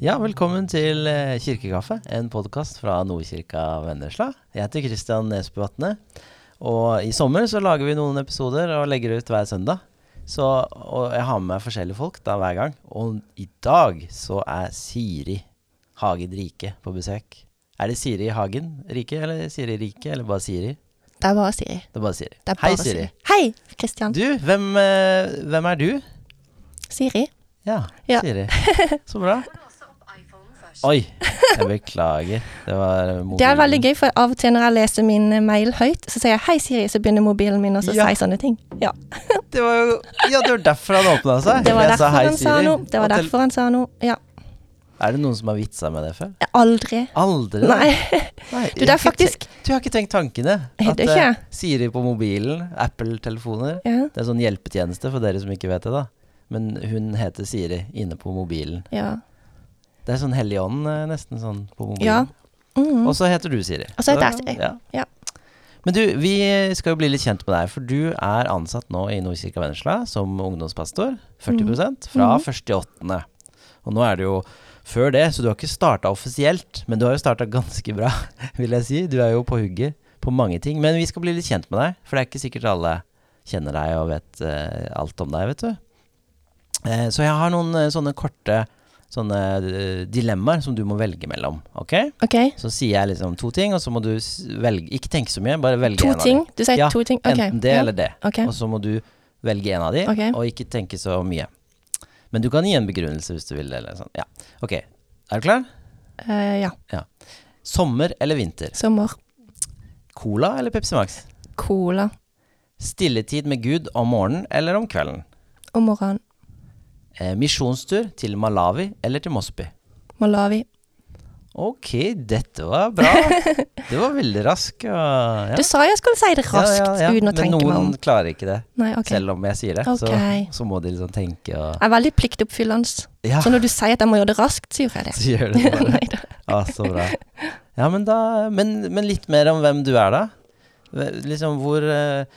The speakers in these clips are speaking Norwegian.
Ja, velkommen til eh, Kirkekaffe, en podkast fra Nordkirka Vennesla. Jeg heter Kristian Nesbø Vatne, og i sommer så lager vi noen episoder og legger ut hver søndag. Så, og jeg har med meg forskjellige folk da hver gang. Og i dag så er Siri Hagen Rike på besøk. Er det Siri Hagen Rike, eller Siri Rike, eller bare Siri? Det er bare Siri. Det er bare Siri. Er bare Hei, Siri. Hei, Kristian. Du, hvem, eh, hvem er du? Siri. Ja, Ja. Siri. Så bra. Oi, jeg beklager. Det var mobilen. Det er veldig gøy, for av og til når jeg leser min eh, mail høyt, så sier jeg 'hei, Siri', så begynner mobilen min også å Ja. si sånne ting. Ja. Det var jo Ja, det var derfor han åpna seg. Det var derfor sa han sa noe. Det var derfor han sa noe. Ja. Er det noen som har vitsa med det før? Aldri. Aldri? Nei. Nei, Du, det er faktisk Du har ikke tenkt tankene? At eh, ikke. Siri på mobilen, Apple-telefoner Ja. Det er sånn hjelpetjeneste for dere som ikke vet det, da. Men hun heter Siri inne på mobilen. Ja. Det er sånn Hellig Ånd, eh, nesten sånn på mobilen. ja. Mhm. Og så heter du Siri. Og så heter jeg Siri. Ja. Ja. Men du, vi skal jo bli litt kjent med deg, for du er ansatt nå i Nordkirka Vennesla som ungdomspastor. 40 fra Mhm. 1.8. Og nå er det jo før det, så du har ikke starta offisielt, men du har jo starta ganske bra, vil jeg si. Du er jo på hugget på mange ting. Men vi skal bli litt kjent med deg, for det er ikke sikkert alle kjenner deg og vet uh, alt om deg, vet du. Uh, så jeg har noen uh, sånne korte sånne eh, dilemmaer som du må velge mellom, ok? OK. Så sier jeg liksom to ting, og så må du velge Ikke tenke så mye, bare velge To en ting. av dem. Du sier Ja, to ting. Okay. Enten det ja. eller det. Okay. Og så må du velge en av de, og ikke tenke så mye. Men du kan gi en begrunnelse hvis du vil. Eller sånn. Ja. Ok, er du klar? Eh, ja. Sommer eller vinter? Sommer. Cola eller Pepsi Max? Cola. Stilletid med Gud om morgenen eller om kvelden? Om morgenen. Eh, misjonstur til Malawi eller til Mosby? Malawi. Ok, dette var bra. Det var veldig rask. Og, ja. Du sa jeg skulle si det raskt Ja, ja, uten å tenke Men meg om. noen klarer ikke det, Nei, okay. selv om jeg sier det. Så, så må de liksom tenke og Jeg er veldig pliktoppfyllende. Ja, Så når du sier at jeg må gjøre det raskt, så gjør jeg det. så gjør det bare. Nei da. Så bra. Ja, men da men, men litt mer om hvem du er, da. Liksom hvor eh,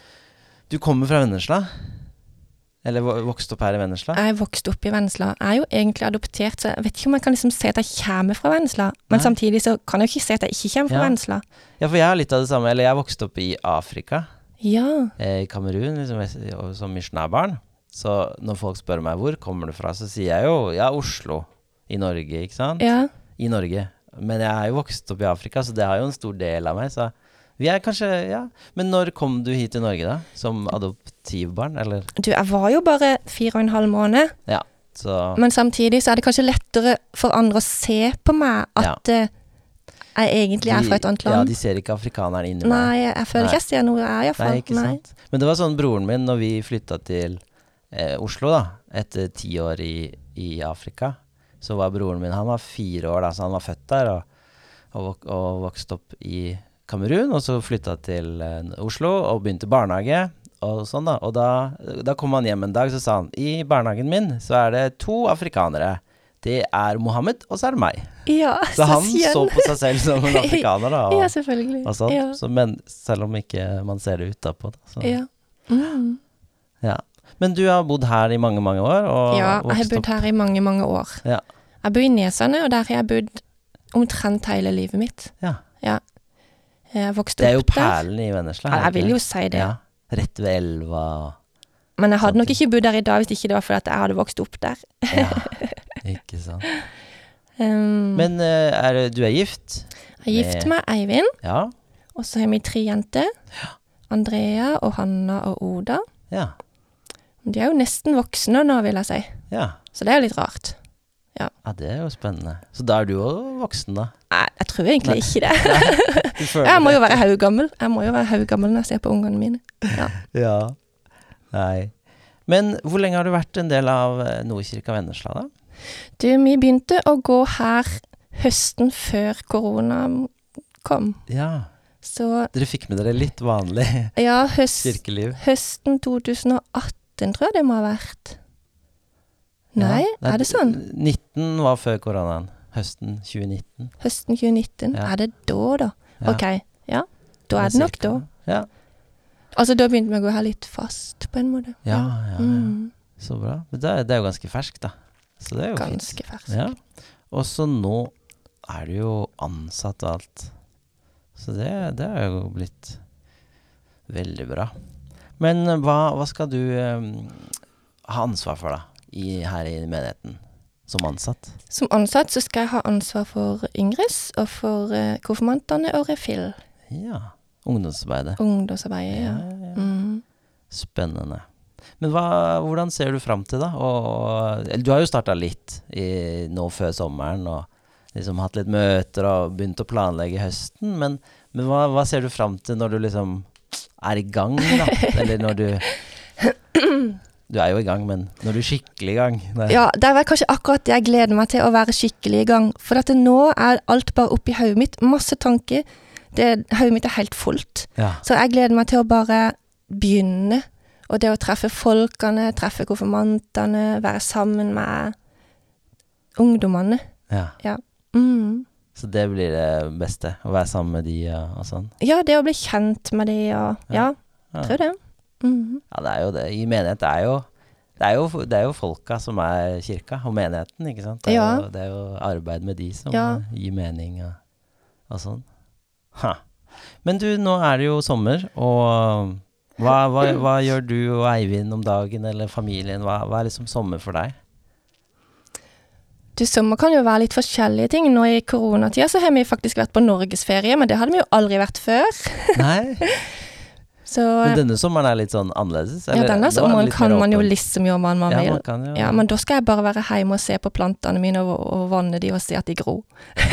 Du kommer fra Vennesla? Eller vokst vokste opp her i Vennesla? Jeg vokste opp i Vennesla. Jeg er jo egentlig adoptert, så jeg vet ikke om jeg kan liksom si at jeg kommer fra Vennesla. Men Nei. samtidig så kan jeg jo ikke si at jeg ikke kommer fra Ja. Vennesla. Ja, for jeg har litt av det samme. Eller jeg vokste opp i Afrika, Ja. eh, i Kamerun, liksom, som misjonærbarn. Så når folk spør meg hvor kommer du fra, så sier jeg jo ja, Oslo i Norge, ikke sant? ja. I Norge. Men jeg er jo vokst opp i Afrika, så det har jo en stor del av meg. Så vi er kanskje Ja. Men når kom du hit til Norge, da? Som adoptivbarn, eller? Du, jeg var jo bare fire og en halv måned, Så men samtidig så er det kanskje lettere for andre å se på meg at ja. jeg egentlig er fra et annet land. Ja, de ser ikke afrikaneren inni meg. Nei, jeg føler Nei. ikke jeg ser noe jeg er Nei, ikke Nei. sant. Men det var sånn broren min, når vi flytta til eh, Oslo, da, etter ti år i, i Afrika, så var broren min Han var fire år, da, så han var født der og, og, og vokste opp i Kamerun, og så flytta til eh, Oslo og begynte barnehage. Og sånn da, og da, da kom han hjem en dag, så sa han i barnehagen min så er det to afrikanere. Det er Mohammed, og så er det meg. Ja, Så han så på seg selv som en afrikaner, da. Og, Ja, selvfølgelig. og sånt. Ja. Så, men selv om ikke man ser det utapå. da, Så, Ja. Mm. ja. Men du har bodd her i mange, mange år? Ja, jeg har bodd her i mange, mange år. Ja. Jeg bor i Nesane, og der har jeg bodd omtrent hele livet mitt. Ja. Ja. Jeg vokste Det er jo opp der. perlen i Vennesla. Ja, jeg vil jo si det. Ja. Rett ved elva. Men jeg hadde nok ikke bodd der i dag hvis ikke det var fordi at jeg hadde vokst opp der. Ja, ikke sant. Um, Men eh, er, det- du er gift? jeg er gift med Eivind, Ja. og så har vi tre jenter. Andrea og Hanna og Oda. Ja. De er jo nesten voksne nå, vil jeg si. Ja. Så det er jo litt rart. Ja, det er jo spennende. Så da er du jo voksen, da? Nei, jeg tror egentlig Nei. ikke det. Jeg må jo være haugammel. Jeg må jo være haugammel når jeg ser på ungene mine. Ja. Nei. Men hvor lenge har du vært en del av eh, Nordkirka Vennesla, da? Du, vi begynte å gå her høsten før korona kom. Ja. Så Dere fikk med dere litt vanlig ja, høst, kirkeliv? høsten 2018 tror jeg det må ha vært. Nei, Ja. er det sånn? 19 var før koronaen. Høsten 2019. Høsten 2019. Ja. Er det da, da? Ok, ja. Da er det nok da. Ja. Altså, da begynte vi å gå her litt fast, på en måte. Ja, ja, ja. Mm, Så bra. Men det er, det jo ganske ferskt, da. Så det er jo fint. ganske fersk. Ja. Og så nå er du jo ansatt og alt. Så det, det er jo blitt veldig bra. Men eh, hva, hva skal du um, ha ansvar for, da? I, her i menigheten? Som ansatt? Som ansatt så skal jeg ha ansvar for Yngres og for uh, konfirmantene og refill. Ja. Ungdomsarbeidet. Ungdomsarbeidet, ja. ja, ja. Mm. Spennende. Men hva, hvordan ser du fram til, da? Og, du har jo starta litt i, nå før sommeren, og liksom hatt litt møter og begynt å planlegge høsten. Men, men hva, hva ser du fram til når du liksom er i gang, da? Eller når du Du er jo i gang, men når du er skikkelig i gang? Nei. Ja, det er vel kanskje akkurat det jeg gleder meg til, å være skikkelig i gang. For at nå er alt bare oppi hodet mitt. Masse tanker. Det- Hodet mitt er helt fullt. Ja. Så jeg gleder meg til å bare begynne. Og det å treffe folkene, treffe konfirmantene, være sammen med ungdommene. ja. Mm. Så det blir det beste? Å være sammen med de og, og sånn? Ja, det å bli kjent med de og Ja, Ja. tror det. Mhm. Ja, det er jo det. I menighet er jo det er, jo, det er jo folka som er kirka, og menigheten, ikke sant? Det er, Ja. jo, det er jo arbeid med de som Ja. gir mening og, og sånn. Ha. Men du, nå er det jo sommer, og hva, hva, hva gjør du og Eivind om dagen, eller familien? Hva, hva er liksom sommer for deg? Du, sommer kan jo være litt forskjellige ting. Nå i koronatida så har vi faktisk vært på norgesferie, men det hadde vi jo aldri vært før. Nei? Så Men denne sommeren er litt sånn annerledes? ja, denne er sommeren kan man jo liksom gjøre hva man Ja, vil. man jo Ja, men da skal jeg bare være hjemme og se på plantene mine og, og vanne de og se at de gror.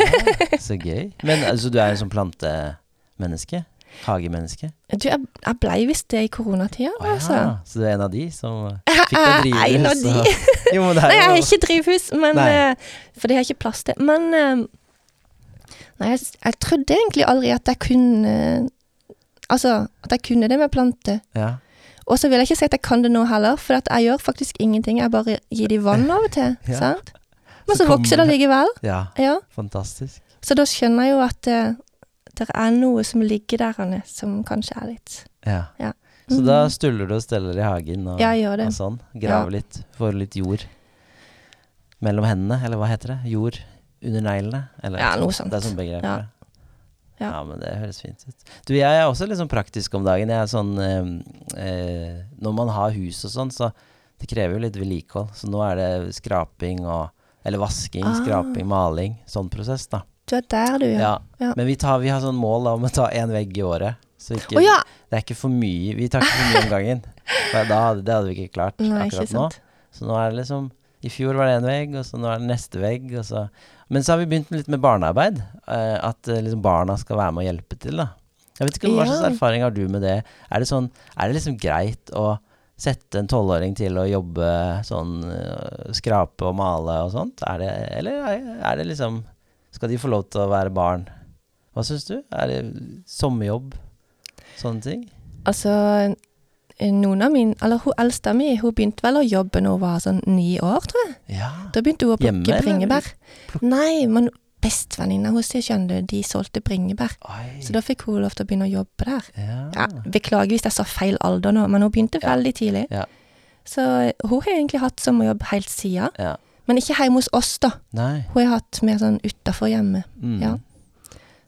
Så gøy. Men altså, du er en sånn plantemenneske? Hagemenneske? Du, jeg, jeg blei visst det i koronatida, Å altså. så du er en av de som fikk deg er en av de. og- Jo, men det Nei, jeg har ikke drivhus, men, eh, for det har jeg ikke plass til. Men uh, Nei, jeg, jeg trodde egentlig aldri at jeg kunne Altså, at jeg kunne det med planter. ja. Og så vil jeg ikke si at jeg kan det nå heller, for at jeg gjør faktisk ingenting. Jeg bare gir de vann av og til. Ja. sant? Men Så så vokser det likevel. ja, Ja. fantastisk. Så da skjønner jeg jo at uh, det er noe som ligger der Anne, som kanskje er litt Ja. Ja. Så Mhm. da stuller du og steller i hagen og, Ja, gjør det. og sånn? Graver litt, får litt jord mellom hendene, eller hva heter det? Jord under neglene? Eller Ja, noe sånt. Det er sånn begrepet. Ja. Ja. Ja, men det høres fint ut. Du, jeg er også litt sånn praktisk om dagen. Jeg er sånn eh, eh, Når man har hus og sånn, så det krever jo litt vedlikehold. Så nå er det skraping og Eller vasking, Ah. skraping, maling. Sånn prosess, da. Du er der, du, ja. Ja. Ja. Men vi, tar, vi har sånn mål da, om å ta én vegg i året. Så ikke, Å ja! det er ikke for mye. Vi tar ikke for mye om gangen. For Da, hadde- det hadde vi ikke klart Nei, ikke akkurat nå. Så nå er det liksom I fjor var det én vegg, og så nå er det neste vegg. Og så. Men så har vi begynt litt med barnearbeid. eh, at eh, liksom barna skal være med og hjelpe til. da Jeg vet ikke Hva slags erfaring har du med det? Er det sånn Er det liksom greit å sette en tolvåring til å jobbe sånn eh, Skrape og male og sånt? Er det, eller er, det liksom Skal de få lov til å være barn? Hva syns du? Er det sommerjobb? Sånne ting? Altså, noen av mine Eller hun eldste mi, hun begynte vel å jobbe når hun var sånn ni år, tror jeg. Ja. Da begynte hun å plukke Hjemme, bringebær. Pluk- Nei, men bestevenninna hos henne, skjønner du, de solgte bringebær. Oi. Så da fikk hun lov til å begynne å jobbe der. ja. Ja, Beklager hvis jeg sa feil alder nå, men hun begynte veldig tidlig. Ja. Så eh, hun har egentlig hatt sommerjobb helt siden. ja. Men ikke hjemme hos oss, da. Nei. Hun har hatt mer sånn utafor hjemme. Mm. Ja.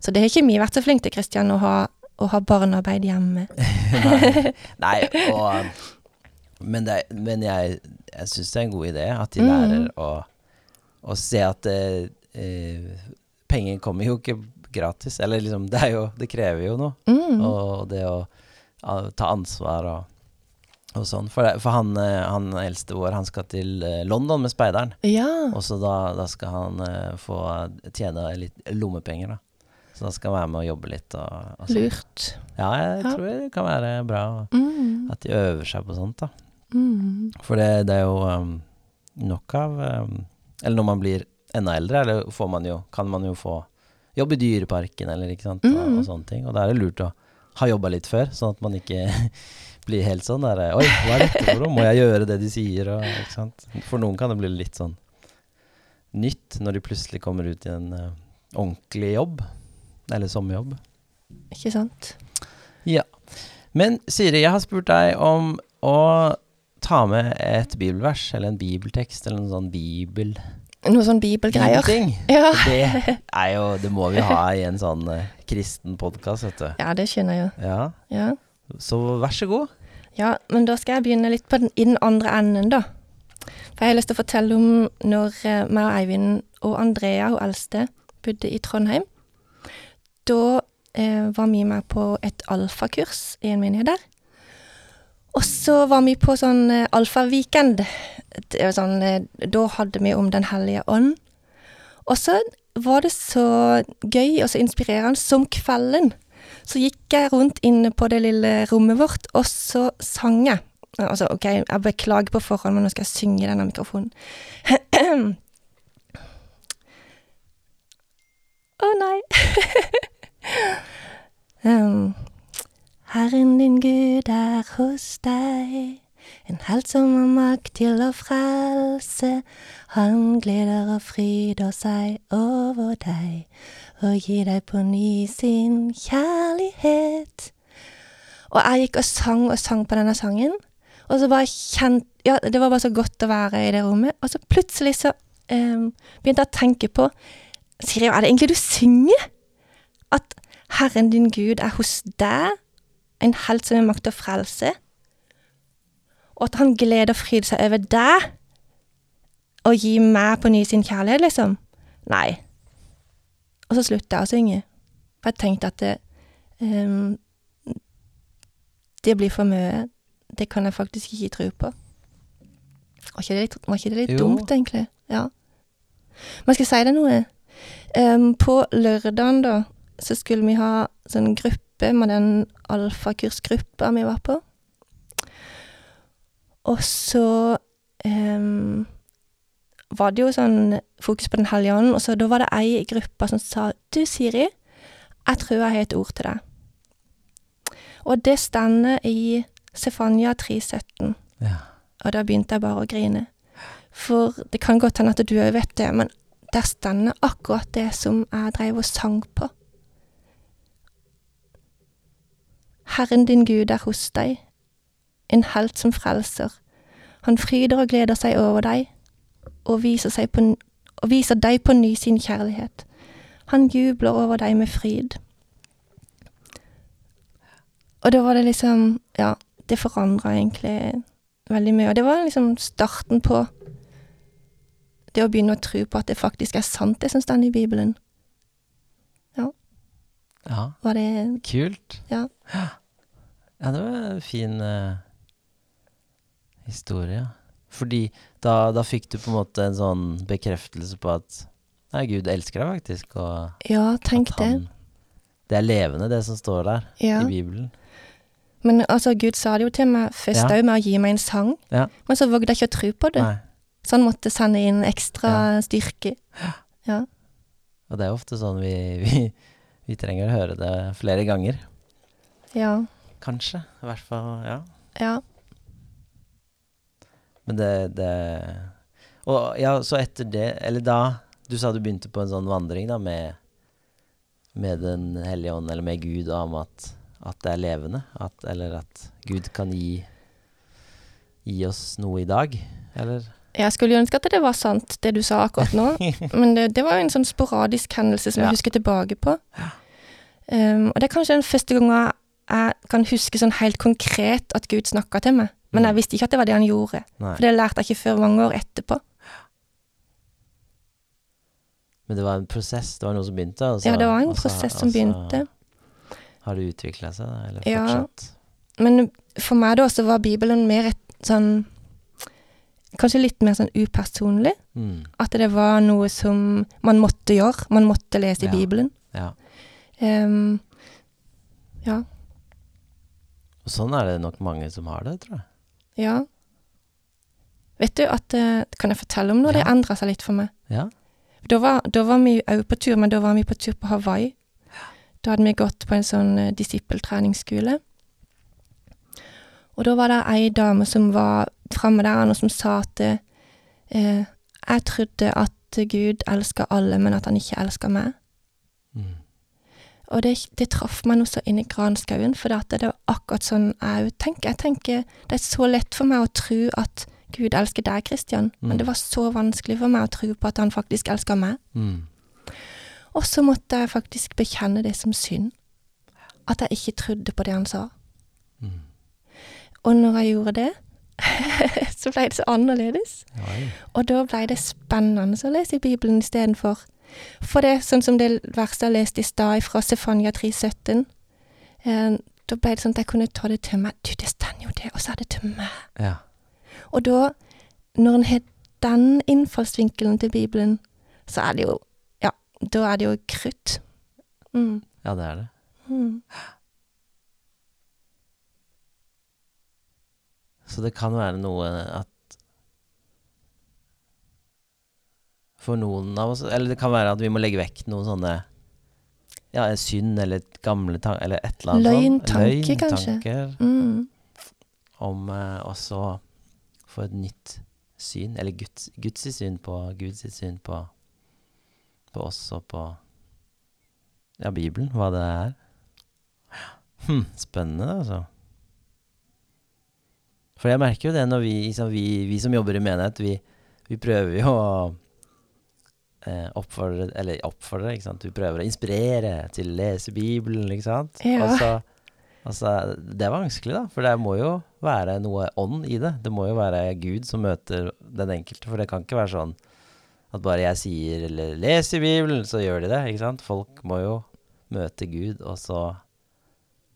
Så det har ikke vi vært så flinke til, Kristian, å ha, å ha barnearbeid hjemme. Nei. Nei, og Men, det, men jeg, jeg syns det er en god idé at de Mm. lærer å, å se at eh, eh, penger kommer jo ikke gratis. Eller liksom, det jo Det krever jo noe. Mm. Og det å ah, ta ansvar og, og sånn. For, det, for han, eh, han eldste vår, han skal til eh, London med speideren. Ja. Og så da, da skal han få tjene litt lommepenger, da. Så da skal jeg være med og jobbe litt. Og, og sånn. Lurt. Ja, jeg Ja. tror det kan være bra Mm. at de øver seg på sånt, da. Mm. For det, det er jo um, nok av um, Eller når man blir enda eldre, eller får man jo, kan man jo få jobb i Dyreparken eller ikke sant, og, Mhm. og sånne ting. Og da er det lurt å ha jobba litt før, sånn at man ikke blir helt sånn der Oi, hva er dette for noe? Må jeg gjøre det de sier? Og, ikke sant? For noen kan det bli litt sånn nytt når de plutselig kommer ut i en uh, ordentlig jobb. Eller sommerjobb. Ikke sant? Ja. Men Siri, jeg har spurt deg om å ta med et bibelvers, eller en bibeltekst, eller en sånn bibel Noe sånn bibelgreier. Ja. Det er jo Det må vi ha i en sånn eh, kristen podkast, vet du. ja, det skjønner jeg jo. Ja. Ja. Så vær så god. ja, men da skal jeg begynne litt på den, i den andre enden, da. For jeg har lyst til å fortelle om når eh, meg og Eivind og Andrea, hun eldste, bodde i Trondheim. Da eh, var vi med på et alfakurs i en menighet der. Og så var vi på sånn eh, alfaweekend. Sånn, eh, da hadde vi om Den hellige ånd. Og så var det så gøy og så inspirerende som kvelden. Så gikk jeg rundt inne på det lille rommet vårt, og så sang jeg. Altså, ok, jeg beklager på forhånd, men nå skal jeg synge i denne mikrofonen. Å nei. Herren din Gud er hos deg, en helt som har makt til å frelse. Han gleder og fryder seg over deg, og gir deg på ny sin kjærlighet. Og jeg gikk og sang og sang på denne sangen, og så bare kjent, ja, det var bare så godt å være i det rommet. Og så plutselig så um, begynte jeg å tenke på Siri, hva er det egentlig du synger? At Herren din Gud er hos deg, en helt som har makt og frelse, og at han gleder og fryder seg over deg, og gir meg på ny sin kjærlighet, liksom. Nei. Og så slutta jeg å synge. For jeg tenkte at det, um, det blir for mye. Det kan jeg faktisk ikke tro på. Var ikke det litt, var ikke det litt dumt, egentlig? Ja. Men skal jeg si deg noe? Em, på lørdagen, da, så skulle vi ha sånn gruppe med den alfakursgruppa vi var på. Og så um, var det jo sånn fokus på Den hellige ånd, og så da var det ei i gruppa som sa Du, Siri, jeg tror jeg har et ord til deg. Og det stender i Sefanya 3,17. Ja. Og da begynte jeg bare å grine. For det kan godt hende at du òg vet det, men der stender akkurat det som jeg dreiv og sang på. Herren din Gud er hos deg, en helt som frelser. Han fryder og gleder seg over deg, og viser, på, og viser deg på ny sin kjærlighet. Han jubler over deg med fryd. Og da var det liksom Ja, det forandra egentlig veldig mye. Og det var liksom starten på det å begynne å tro på at det faktisk er sant, det som står i Bibelen. ja. Var det Kult. Ja. Ja, det var en fin uh, historie. Fordi da, da fikk du på en måte en sånn bekreftelse på at Nei, Gud elsker deg faktisk, og Ja, tenk at det. han Det er levende, det som står der Ja. i Bibelen. Men altså, Gud sa det jo til meg først Ja. med å gi meg en sang, Ja. men så vågde jeg ikke å tro på det. Nei. Så han måtte sende inn ekstra styrke. Ja. Og det er ofte sånn vi, vi, vi trenger å høre det flere ganger. Ja. Kanskje. I hvert fall, ja. Ja. Men det, det Og ja, så etter det Eller da Du sa du begynte på en sånn vandring da med Med Den hellige ånd, eller med Gud, og om at, at det er levende. At, eller at Gud kan gi Gi oss noe i dag. Eller Jeg skulle jo ønske at det var sant, det du sa akkurat nå. Men det, det var en sånn sporadisk hendelse som Ja. jeg husker tilbake på. Um, og det er kanskje den første gangen jeg kan huske sånn helt konkret at Gud snakka til meg. Men jeg Mm. visste ikke at det var det han gjorde. Nei. For det lærte jeg ikke før mange år etterpå. Men det var en prosess. Det var noe som begynte. Altså, Ja, det var en altså, prosess som altså, begynte. Har det utvikla seg, da? fortsatt? Ja. Men for meg da så var Bibelen mer et sånn Kanskje litt mer sånn upersonlig. Mm. At det var noe som man måtte gjøre. Man måtte lese i Ja. Bibelen. Ja. Um, ja. Og sånn er det nok mange som har det, tror jeg. Ja. Vet du at eh, Kan jeg fortelle om det Ja. endra seg litt for meg? Ja. Da var, da var vi òg på tur, men da var vi på tur på Hawaii. Da hadde vi gått på en sånn uh, disippeltreningsskole. Og da var det ei dame som var framme der, og som sa at eh, jeg trodde at Gud elsker alle, men at han ikke elsker meg. Mm. Og det, det traff meg noe så inn i granskauen, for det, det var akkurat sånn jeg òg tenker. Jeg tenker det er så lett for meg å tro at Gud elsker deg, Kristian, Mm. men det var så vanskelig for meg å tro på at han faktisk elsker meg. Mm. Og så måtte jeg faktisk bekjenne det som synd. At jeg ikke trodde på det han sa. Mm. Og når jeg gjorde det, så ble det så annerledes. Nei. Og da ble det spennende å lese i Bibelen istedenfor. For det, sånn som det verset jeg leste i stad fra Stefania 3,17, eh, da ble det sånn at jeg kunne ta det til meg. Du, det står jo det, og så er det til meg. Ja. Og da, når en har den innfallsvinkelen til Bibelen, så er det jo Ja, da er det jo krutt. Mm. ja, det er det. Mm. Så det kan være noe at For noen av oss Eller det kan være at vi må legge vekk noen sånne Ja, synd eller gamle tanker eller et eller annet Løgntanke, sånt. kanskje. Løgntanker Mm. om eh, også få et nytt syn, eller Guds, Guds syn på Guds syn på, på oss og på ja, Bibelen, hva det er. Hm, spennende, altså. For jeg merker jo det når vi, liksom, vi, vi som jobber i menighet, vi, vi prøver jo å eh, oppfordre Eller oppfordre, ikke sant. Vi prøver å inspirere til å lese Bibelen, ikke sant. Ja. Altså, Altså, det er vanskelig, da, for det må jo være noe ånd i det. Det må jo være Gud som møter den enkelte, for det kan ikke være sånn at bare jeg sier eller 'les i Bibelen', så gjør de det, ikke sant? Folk må jo møte Gud, og så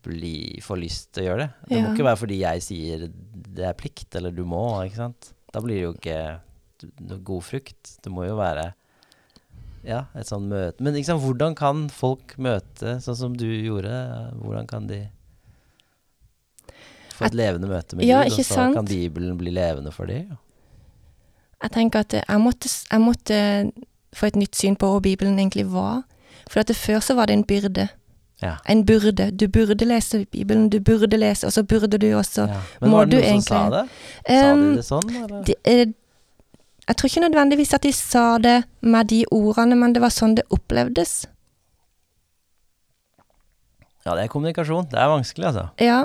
bli, få lyst til å gjøre det. Det må ikke være fordi jeg sier det er plikt, eller du må, ikke sant? Da blir det jo ikke noe god frukt. Det må jo være ja, et sånt møte. Men sant, hvordan kan folk møte sånn som du gjorde? Hvordan kan de få et levende møte med Ja, Gud, og så sant? kan Bibelen bli levende for dem? Jeg tenker at jeg måtte, jeg måtte få et nytt syn på hva Bibelen egentlig var. For at det før så var det en byrde. Ja. En burde. Du burde lese Bibelen, du burde lese, og så burde du også. ja. Men må var det du noen som sa det? Sa Um, de det sånn, eller? de, eh, jeg tror ikke nødvendigvis at de sa det med de ordene, men det var sånn det opplevdes. Ja, det er kommunikasjon. Det er vanskelig, altså. Ja.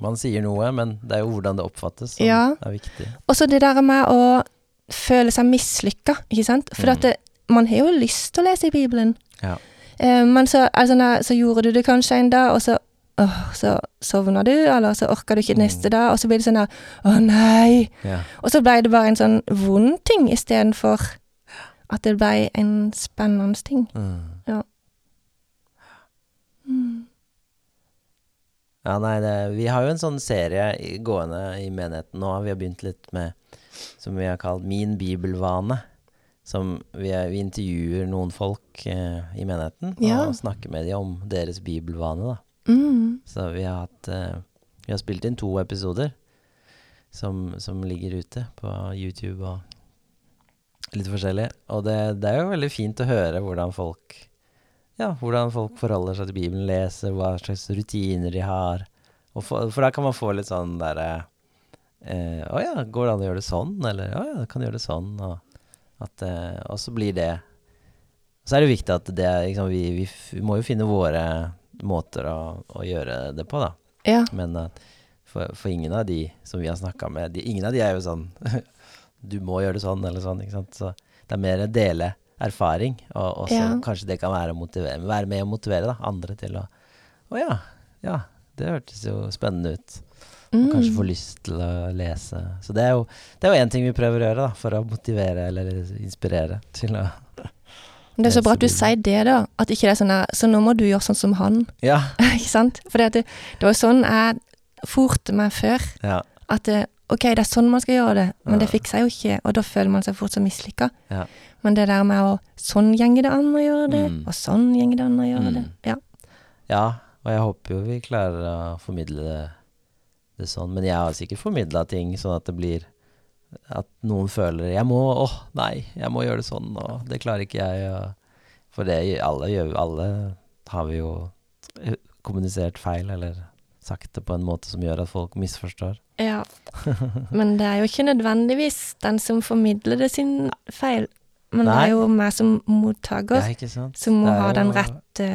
Man sier noe, men det er jo hvordan det oppfattes som Ja. er viktig. Og så det der med å føle seg mislykka, ikke sant? For Mm. det, man har jo lyst til å lese i Bibelen. Ja. Eh, men så, altså, nei, så gjorde du det kanskje en dag, og så, åh, så sovna du, eller så orka du ikke Mm. neste dag, og så blir det sånn der Å nei! Ja. Og så ble det bare en sånn vond ting istedenfor at det ble en spennende ting. Mm. Mm. Ja, nei, det, vi har jo en sånn serie gående i menigheten nå. Vi har begynt litt med som vi har kalt Min bibelvane. Som vi, er, vi intervjuer noen folk eh, i menigheten Ja. og snakker med dem om deres bibelvane. Mm. Så vi har hatt eh, Vi har spilt inn to episoder som, som ligger ute på YouTube og litt forskjellig. Og det, det er jo veldig fint å høre hvordan folk Ja, hvordan folk forholder seg til Bibelen, leser, hva slags rutiner de har. For, for da kan man få litt sånn derre eh, Å ja, går det an å gjøre det sånn? Eller å ja, kan du gjøre det sånn? Og, at, eh, og så blir det Så er det viktig at det liksom, vi, vi, vi må jo finne våre måter å, å gjøre det på, da. Ja. Men for, for ingen av de som vi har snakka med, de, ingen av de er jo sånn Du må gjøre det sånn, eller sånn. ikke sant? Så det er mer å dele erfaring, og og så Ja. kanskje det kan være, å motivere, være med å motivere da, andre til å Å ja, ja, det hørtes jo spennende ut. Og kanskje få Mm. lyst til å lese. Så det er jo det er jo én ting vi prøver å gjøre, da, for å motivere eller inspirere til å Det er så bra at du sier det, da. At ikke det er sånn der Så nå må du gjøre sånn som han. Ja. ikke sant? For det, det var sånn jeg forte meg før. Ja. At det, ok, det er sånn man skal gjøre det, men det fikser seg jo ikke, og da føler man seg fort så mislykka. Ja. Men det der med å Sånn gjenger det an å gjøre det, Mm. og sånn gjenger det an å gjøre Mm. det. Ja. Ja, og jeg håper jo vi klarer å formidle det, det sånn. Men jeg har sikkert formidla ting sånn at det blir At noen føler 'Jeg må Åh, nei, jeg må gjøre det sånn, og det klarer ikke jeg'. For det alle gjør Alle har vi jo kommunisert feil, eller sagt det på en måte som gjør at folk misforstår. ja. Men det er jo ikke nødvendigvis den som formidler det sin feil, men det er jo meg som mottaker som må ha den rette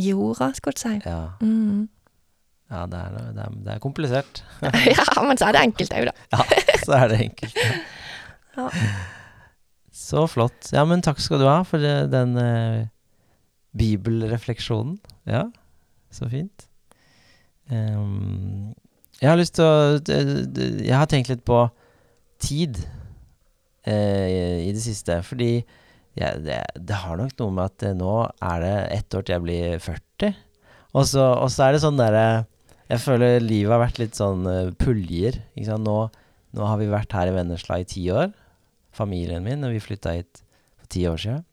jorda, skal vi si. Ja. Mm. Ja, det er, det er, det er komplisert. ja, men så er det enkelt òg, da. Ja, så er det enkelt. Ja. Så flott. Ja, men takk skal du ha for den eh, bibelrefleksjonen. Ja, så fint. Um, jeg har lyst til å Jeg har tenkt litt på tid eh, i det siste. Fordi ja, det, det har nok noe med at eh, nå er det ett år til jeg blir 40. Og så, og så er det sånn derre Jeg føler livet har vært litt sånn uh, puljer. Ikke sant? Nå, nå har vi vært her i Vennesla i ti år, familien min, og vi flytta hit for ti år siden.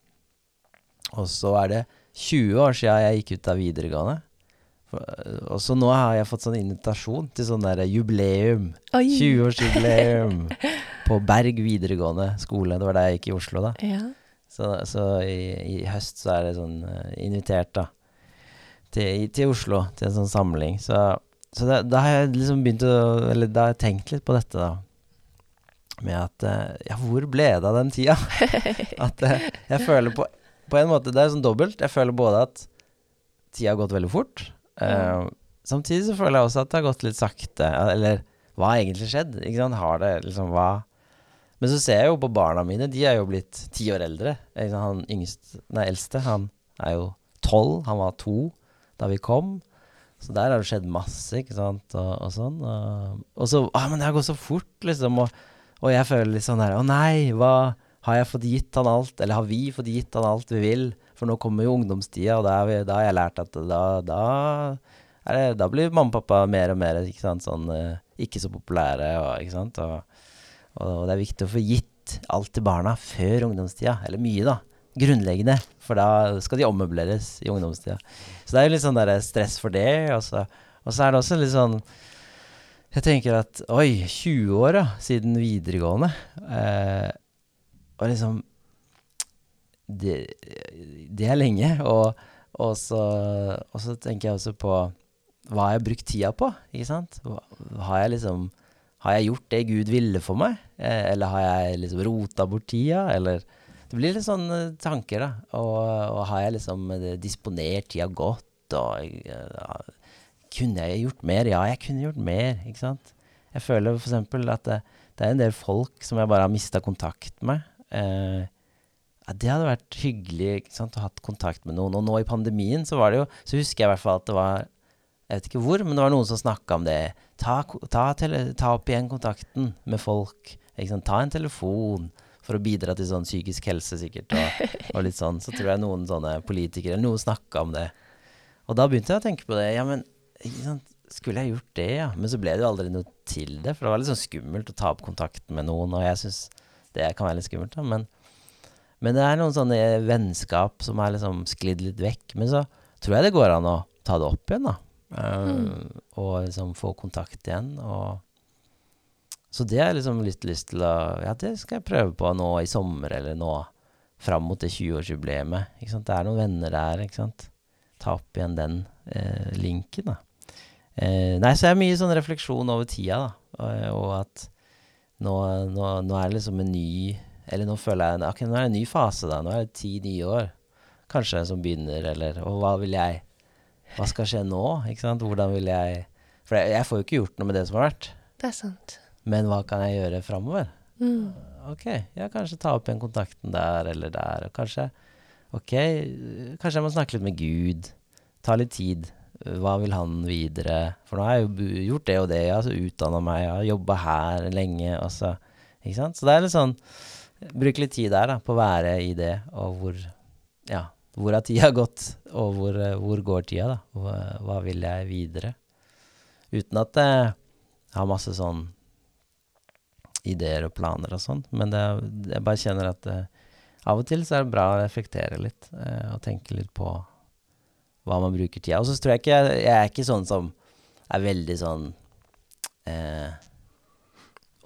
Og så er det 20 år siden jeg gikk ut av videregående. Og så nå har jeg fått sånn invitasjon til sånn der jubileum. Oi. 20-årsjubileum på Berg videregående skole. Det var der jeg gikk i Oslo, da. Ja. Så, så i, i høst så er det sånn eh, invitert, da. Til, til Oslo, til en sånn samling. Så, så da, da har jeg liksom begynt å Eller da har jeg tenkt litt på dette, da. Med at eh, Ja, hvor ble det av den tida? at eh, jeg føler på På en måte Det er sånn dobbelt. Jeg føler både at tida har gått veldig fort. Ja. Samtidig så føler jeg også at det har gått litt sakte. Eller hva har egentlig skjedd? Ikke sant? Har det liksom Hva Men så ser jeg jo på barna mine. De er jo blitt ti år eldre. Han yngst, nei, eldste han er jo tolv. Han var to da vi kom. Så der har det skjedd masse, ikke sant, og, og sånn. Og, og så ah, Men det har gått så fort, liksom. Og, og jeg føler litt sånn her Å nei, hva Har jeg fått gitt han alt? Eller har vi fått gitt han alt vi vil? For nå kommer jo ungdomstida, og da, vi, da har jeg lært at da, da, det, da blir mamma og pappa mer og mer ikke sant, sånn eh, ikke så populære. Og, ikke sant? Og, og det er viktig å få gitt alt til barna før ungdomstida. Eller mye, da. Grunnleggende. For da skal de ommøbleres i ungdomstida. Så det er jo litt sånn der stress for det. Og så, og så er det også litt sånn Jeg tenker at oi, 20 år da, siden videregående. Eh, og liksom det, det er lenge. Og, og, så, og så tenker jeg også på hva har jeg brukt tida på? Ikke sant? Har jeg liksom Har jeg gjort det Gud ville for meg? Eh, eller har jeg liksom rota bort tida? Eller Det blir litt sånne tanker, da. Og, og har jeg liksom eh, disponert tida godt? Og eh, ja, kunne jeg gjort mer? Ja, jeg kunne gjort mer, ikke sant? Jeg føler eksempel at det, det er en del folk som jeg bare har mista kontakt med. Eh, det hadde vært hyggelig ikke sant, å ha hatt kontakt med noen. Og nå i pandemien så var det jo Så husker jeg i hvert fall at det var Jeg vet ikke hvor, men det var noen som snakka om det. Ta, ta, ta opp igjen kontakten med folk. Ikke sant? Ta en telefon. For å bidra til sånn psykisk helse, sikkert. Og, og litt sånn. Så tror jeg noen sånne politikere eller noen snakka om det. Og da begynte jeg å tenke på det. Ja, men skulle jeg gjort det, ja? Men så ble det jo aldri noe til det. For det var litt sånn skummelt å ta opp kontakten med noen, og jeg syns det kan være litt skummelt, da. Men, men det er noen sånne vennskap som er liksom sklidd litt vekk. Men så tror jeg det går an å ta det opp igjen, da. Eh, Og liksom få kontakt igjen. Og så det har jeg liksom litt lyst til å Ja, det skal jeg prøve på nå i sommer, eller nå fram mot det 20-årsjubileet. Det er noen venner der, ikke sant. Ta opp igjen den eh, linken, da. Eh, nei, så er det mye sånn refleksjon over tida, da. Og, og at nå, nå, nå er det liksom en ny Eller nå føler jeg Ok, nå er det en ny fase, da. Nå er det ti nye år kanskje som begynner, eller Og hva vil jeg Hva skal skje nå? Ikke sant? Hvordan vil jeg For jeg, jeg får jo ikke gjort noe med det som har vært. Det er sant. Men hva kan jeg gjøre framover? Mm. Ok, ja, kanskje ta opp igjen kontakten der eller der. Kanskje Ok, kanskje jeg må snakke litt med Gud. Ta litt tid. Hva vil han videre? For nå har jeg jo gjort det og det. Jeg har altså utdanna meg, jeg har jobba her lenge. Og så, ikke sant? Så det er litt sånn Bruke litt tid der da, på å være i det, og hvor Ja, hvor har tida gått? Og hvor, eh, hvor går tida, da? Hva, hva vil jeg videre? Uten at jeg har masse sånn ideer og planer og sånn. Men det, jeg bare kjenner at eh, av og til så er det bra å reflektere litt eh, og tenke litt på hva man bruker tida. Og så tror jeg ikke jeg, jeg er ikke sånn som er veldig sånn eh,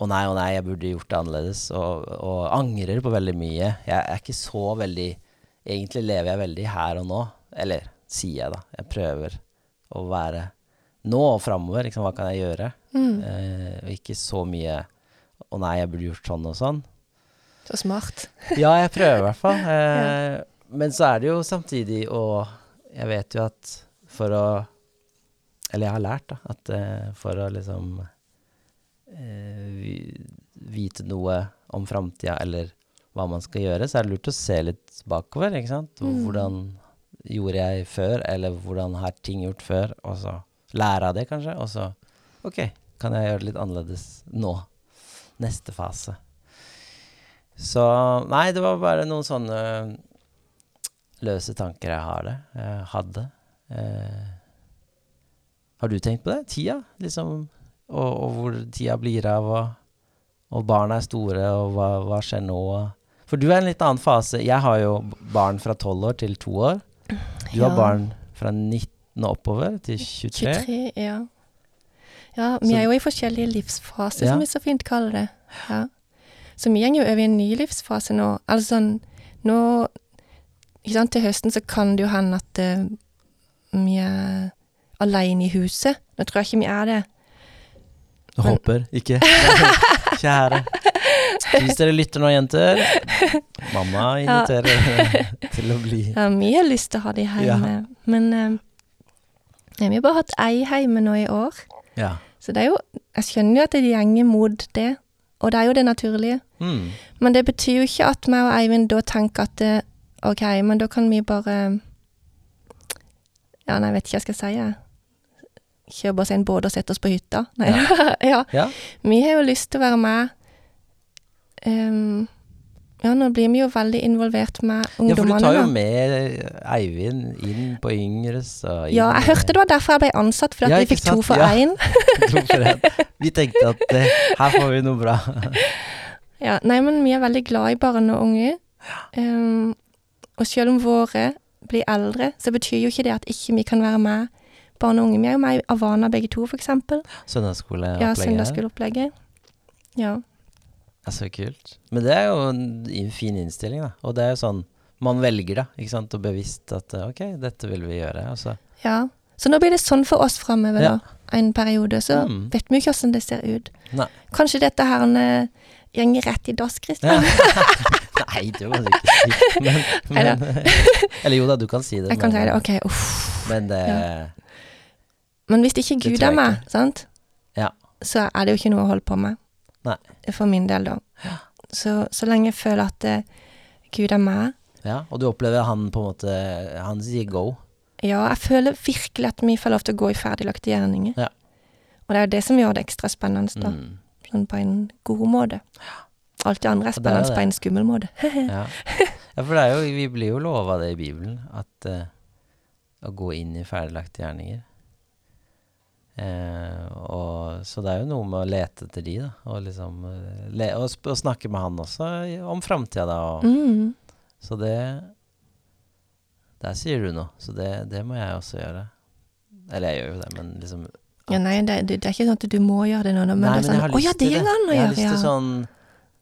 Å nei, å nei, jeg burde gjort det annerledes. Og, og angrer på veldig mye. Jeg er ikke så veldig Egentlig lever jeg veldig her og nå. Eller sier jeg, da. Jeg prøver å være nå og framover. Liksom, hva kan jeg gjøre? Mm. Eh, og ikke så mye Å nei, jeg burde gjort sånn og sånn. Så smart. Ja, jeg prøver i hvert fall. Eh, Men så er det jo samtidig Og jeg vet jo at for å Eller jeg har lært, da, at eh, for å liksom eh, vite noe om framtida eller hva man skal gjøre, så er det lurt å se litt bakover, ikke sant. Mm. Hvordan gjorde jeg før, eller hvordan har ting gjort før, og så lære av det, kanskje. Og så OK, kan jeg gjøre det litt annerledes nå? Neste fase. Så Nei, det var bare noen sånne løse tanker jeg har det. Jeg hadde. Eh, har du tenkt på det? Tida, liksom? Og, og hvor tida blir av, og, og barna er store, og hva, hva skjer nå? For du er i en litt annen fase. Jeg har jo barn fra 12 år til 2 år. Du har barn fra 19 og oppover til 23. 23, ja. Ja, vi er jo i forskjellige livsfaser, Ja. som vi så fint kaller det. Ja. Så vi går jo over i en ny livsfase nå. Altså sånn, nå Ikke sant, til høsten så kan det jo hende at uh, vi er alene i huset. Nå tror jeg ikke vi er det. Men- håper ikke. Kjære. Hvis dere lytter nå, jenter. Mamma Ja. inviterer til å bli Ja, vi har lyst til å ha de hjemme. Men eh, vi har bare hatt ei hjemme nå i år. Ja. Så det er jo Jeg skjønner jo at det gjenger mot det, og det er jo det naturlige. Mm. Men det betyr jo ikke at meg og Eivind da tenker at det, OK, men da kan vi bare Ja, nei, jeg vet ikke hva jeg skal si, jeg. Kjøpe oss en båt og sette oss på hytta. Nei, ja. Ja. Vi har jo lyst til å være med. Ehm, ja, nå blir vi jo veldig involvert med ja, for du tar jo med Eivind inn på Yngres og inn Ja, jeg hørte det var derfor jeg ble ansatt, fordi at Ja, vi fikk to for én. Ja. en. Vi tenkte at uh, her får vi noe bra. Ja, nei, men vi er veldig glad i barn og unge. Um, og selv om våre blir eldre, så betyr jo ikke det at ikke vi kan være med barn og unge. Vi er jo med i Avana begge to, for eksempel. Søndagsskoleopplegget. Ja, søndagsskoleopplegget. Ja. Er så kult. Men det er jo en fin innstilling, da. Og det er jo sånn man velger, da. Ikke sant. Og bevisst at eh, OK, dette vil vi gjøre. Altså. ja. Så nå blir det sånn for oss framover, Ja. da. En periode. Så Mm. vet vi jo ikke åssen det ser ut. Nei. Kanskje dette her går gjenger rett i dass, Ja. Nei, det må du ikke si. Men, men Eller jo da, du kan si det. Jeg kan si det. OK, uff. Men det Ja. Men hvis ikke Det Gud er med, ikke. sant, Ja. så er det jo ikke noe å holde på med. Nei. For min del, da. Så, så lenge jeg føler at eh, Gud er med, Ja, og du opplever han på en måte Han sier go. Ja, jeg føler virkelig at vi får lov til å gå i ferdiglagte gjerninger. Ja. Og det er jo det som gjør det ekstra spennende, da. Mm. Sånn på en god måte. Alt det andre er spennende er på en skummel måte. Ja. ja, for det er jo, vi blir jo lova det i Bibelen, at uh, å gå inn i ferdiglagte gjerninger. Eh, og, så det er jo noe med å lete etter de, da. Og liksom eh, le, og, og snakke med han også om framtida, da. Og, Mm. Så det Der sier du noe. Så det, det må jeg også gjøre. Eller jeg gjør jo det, men liksom Ja, nei, det, det, er ikke sånn at du må gjøre det nå, men Nei, det er sånn Å ja, det går an å Jeg har lyst til sånn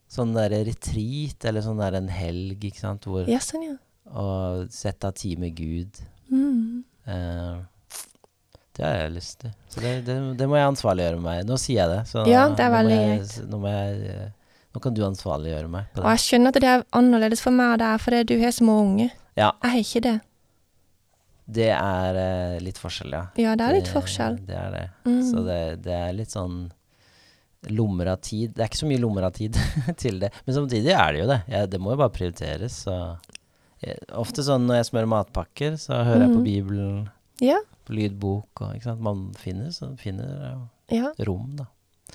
Sånn derre retreat, eller sånn der en helg, ikke sant, hvor Ja, sånn, ja. Og sette av tid med Gud. Mm. Eh, det har jeg lyst til. Så det, det, det må jeg ansvarliggjøre meg. Nå sier jeg det. Så Ja, det er veldig greit. Nå, eh, nå kan du ansvarliggjøre meg Og jeg skjønner at det er annerledes for meg, der, det er fordi du har små unge. Ja, Jeg har ikke det. det er eh, litt forskjell, ja. Ja, det er litt forskjell. Det er det. Mm. Så det, det er litt sånn lommer av tid. Det er ikke så mye lommer av tid til det. Men samtidig er det jo det. Jeg, det må jo bare prioriteres. Så. Jeg, ofte sånn når jeg smører matpakker, så hører jeg på Mhm. Bibelen, Ja. på lydbok og ikke sant. Man finner, så finner eh, Ja. rom, da.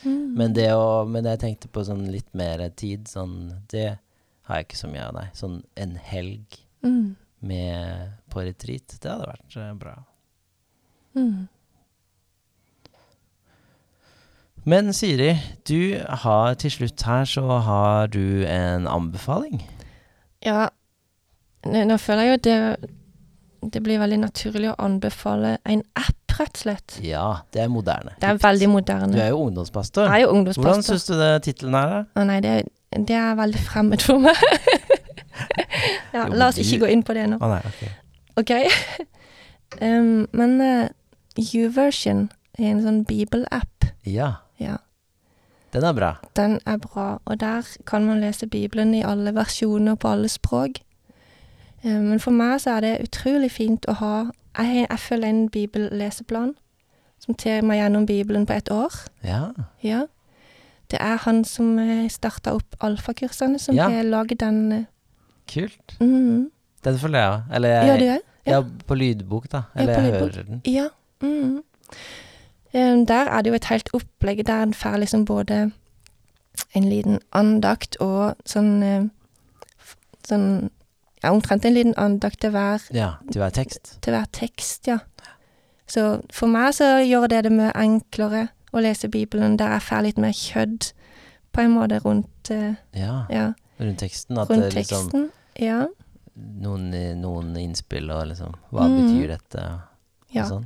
Mm. Men det å Men jeg tenkte på sånn litt mer tid, sånn Det har jeg ikke så mye av, nei. Sånn en helg Mm. med på retreat, det hadde vært eh, bra. Mm. Men Siri, du har til slutt her så har du en anbefaling. Ja, nå, nå føler jeg jo det Det blir veldig naturlig å anbefale en app, rett og slett. Ja, det er moderne. Det er veldig moderne. Du er jo ungdomspastor. Jeg er jo ungdomspastor. Hvordan syns du det tittelen her da? Å nei, det, det er veldig fremmed for meg. ja, la oss ikke gå inn på det nå. Å nei, ok. OK? um, men uh, YouVersion er en sånn bibelapp. Ja, Ja, den er bra. den er bra. Og der kan man lese Bibelen i alle versjoner på alle språk. Um, men for meg så er det utrolig fint å ha Jeg, jeg følger en bibelleseplan som tar meg gjennom Bibelen på et år. Ja. Ja. Det er han som uh, starta opp alfakursene, som Ja. har lagd den uh, Kult. mm. Den følger jeg òg. Eller jeg, Ja, du er? ja. på lydbok, da. Eller på jeg lydbok. hører den. Ja. Mm. Um, der er det jo et helt opplegg der en får liksom både en liten andakt og sånn eh, Sånn ja, omtrent en liten andakt til hver, Ja, til hver tekst. til hver tekst, ja. Så for meg så gjør det det mye enklere å lese Bibelen der jeg får litt mer kjødd på en måte rundt eh, Ja, Ja, rundt teksten. At rundt det liksom teksten. Ja. noen, noen innspill og liksom Hva Mm. betyr dette? Og, ja. sånn.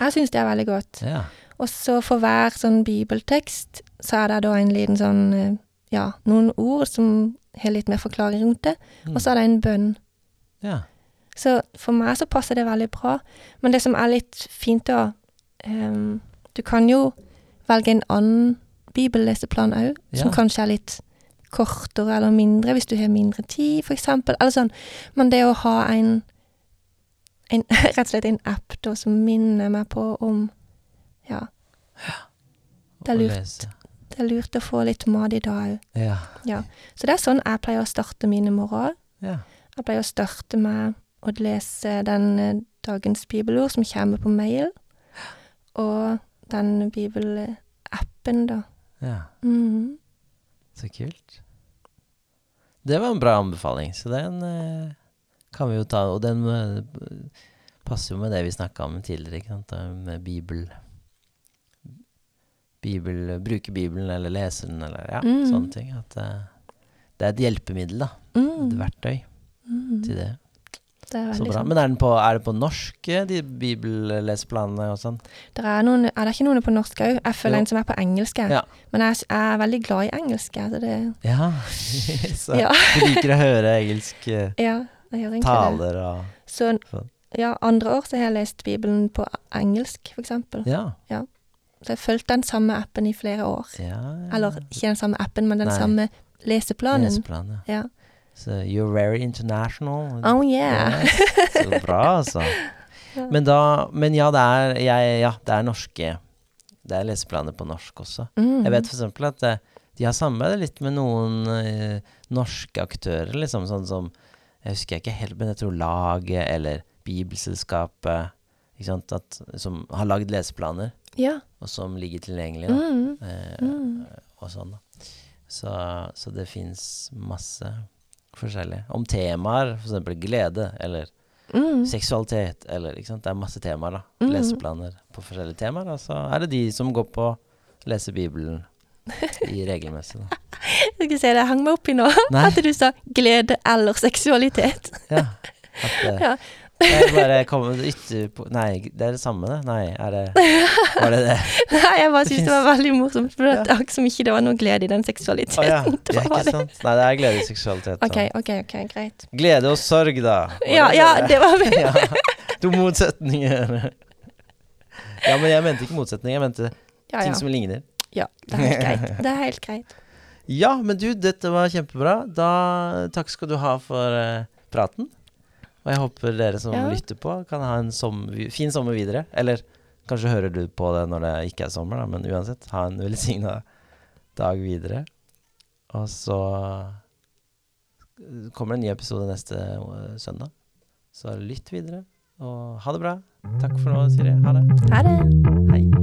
Jeg syns det er veldig godt. Ja. Og så for hver sånn bibeltekst, så er det da en liten sånn eh, Ja, noen ord som har litt mer forklaring rundt det, Mm. og så er det en bønn. ja. Så for meg så passer det veldig bra. Men det som er litt fint da um, Du kan jo velge en annen bibelleseplan òg, som kanskje er litt kortere eller mindre, hvis du har mindre tid, eksempel. Eller sånn. Men det å ha en, en Rett og slett en app da, som minner meg på om Ja. Det er lurt. Det er lurt å få litt mat i dag òg. Ja. Så det er sånn jeg pleier å starte mine morgener. ja. Jeg pleier å starte med å lese den eh, dagens bibelord som kommer på mail, og den bibelappen, da. ja. Mhm. Så kult. Det var en bra anbefaling, så den eh, kan vi jo ta. Og den eh, passer jo med det vi snakka om tidligere, ikke sant? med Bibel Bibel Bruke Bibelen eller lese den, eller ja, Mm. sånne ting. At uh, det er et hjelpemiddel, da. Mm. Et verktøy mm. til det. Det er Så bra. Men er, den på, er det på norsk, eh, de bibelleseplanene og sånn? Det er, noen, er det ikke noen på norsk òg? Jeg følger Jo. en som er på engelsk. Ja. Men jeg, jeg er veldig glad i engelsk. Så det, Ja. så Ja. du liker å høre engelsk eh, ja, taler og Så Sånn. ja, andre år så har jeg lest Bibelen på engelsk, for eksempel. Ja. Så jeg har fulgt den samme appen i flere år. ja. Eller ikke den samme appen, men den Nei. samme leseplanen. leseplanen ja. Ja. Så you're very international. Oh yeah. Yes, så bra, altså. Men da Men ja, det er, jeg, ja, det er norske Det er leseplaner på norsk også. Mm. Jeg vet eksempel at det, de har samarbeidet litt med noen uh, norske aktører, liksom, sånn som Jeg husker ikke helt, men jeg tror Laget eller Bibelselskapet ikke sant, at, som har lagd leseplaner, Ja. og som ligger tilgjengelig. Da. Mm. Eh, Mm. og sånn, da. Så, så det fins masse forskjellig. Om temaer, f.eks. glede, eller Mm. seksualitet, eller ikke sant. Det er masse temaer, da. Mm. Leseplaner på forskjellige temaer. Og Så er det de som går på å lese Bibelen i regelmessig, da. Jeg skal se, det hang meg opp i nå. Nei, At du sa glede eller seksualitet. ja. At, eh, Ja. Jeg bare kom ytter på Nei, det er det samme, det. Nei, er det Var det det? Nei, jeg bare Det syntes det var veldig morsomt. For det var som ikke det var noe glede i den seksualiteten. Oh, ja. Det er Ikke sant? Nei, det er glede i seksualitet. OK, OK, ok, greit. Glede og sorg, da. Ja, Ja, ja, det var ja. To motsetninger. Ja, men jeg mente ikke motsetninger. Jeg mente Ja, ting som ligner. ja. Det er helt greit. Det er helt greit. Ja, men du, dette var kjempebra. Da Takk skal du ha for uh, praten. Og jeg håper dere som Ja. lytter på, kan ha en som, fin sommer videre. Eller kanskje hører du på det når det ikke er sommer, da, men uansett, ha en velsigna dag videre. Og så kommer det en ny episode neste eh, søndag. Så lytt videre, og ha det bra. Takk for nå, Siri. Ha det. Ha det. Hei.